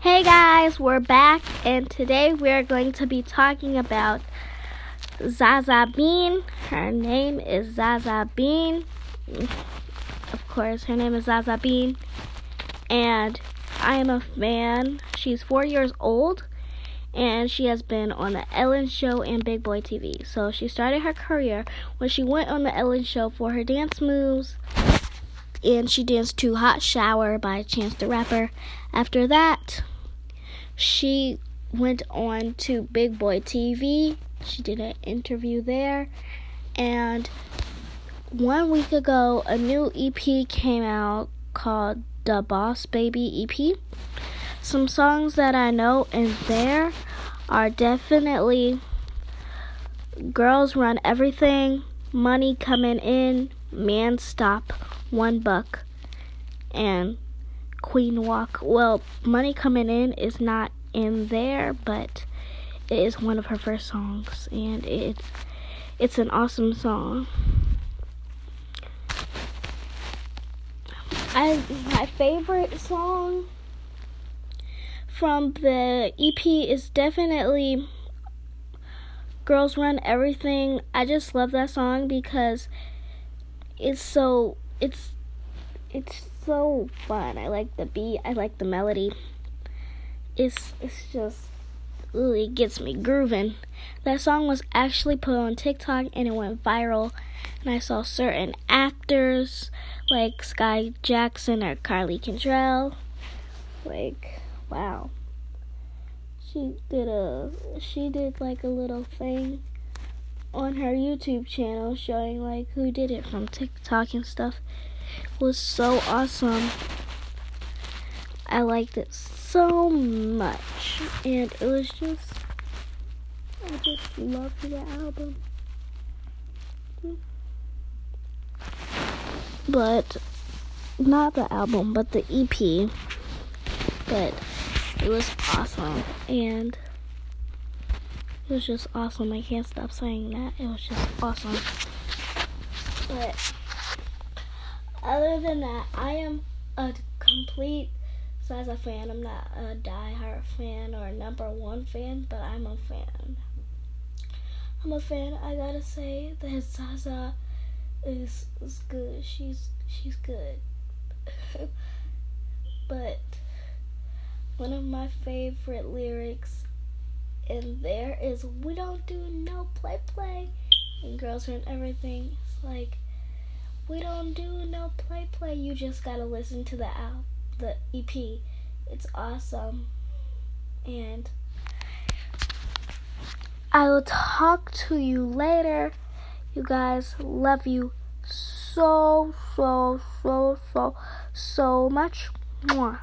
Hey guys, we're back, and today we're going to be talking about Zaza Bean. Her name is Zaza Bean. Of course, her name is Zaza Bean, and I am a fan. She's four years old, and she has been on the Ellen Show and Big Boy TV. So she started her career when she went on the Ellen Show for her dance moves and she danced to Hot Shower by Chance the Rapper. After that, she went on to Big Boy TV. She did an interview there. And one week ago, a new EP came out called The Boss Baby EP. Some songs that I know in there are definitely Girls Run Everything, Money Coming In, Man Stop, One Buck, and Queen Walk. Well, Money Coming In is not in there, but it is one of her first songs, and it's it's an awesome song. I my favorite song from the EP is definitely Girls Run Everything. I just love that song because it's so it's it's so fun. I like the beat, I like the melody. It's it's just really gets me grooving. That song was actually put on TikTok and it went viral. And I saw certain actors like Skai Jackson or Carly Kendrell. Like, wow. She did a she did like a little thing on her YouTube channel showing like who did it from TikTok and stuff. Was so awesome. I liked it so much, and it was just, I just loved the album. But, not the album, but the EP. But it was awesome, and it was just awesome. I can't stop saying that. It was just awesome. But, other than that, I am a complete Zaza fan. I'm not a die-hard fan or a number one fan, but I'm a fan. I'm a fan. I gotta say that Zaza is is good. She's she's good. but one of my favorite lyrics in there is "We don't do no play play," and girls and everything. It's like we don't do no play play. You just gotta listen to the album the EP. It's awesome. And I will talk to you later. You guys love you so, so, so, so, so much. Mwah.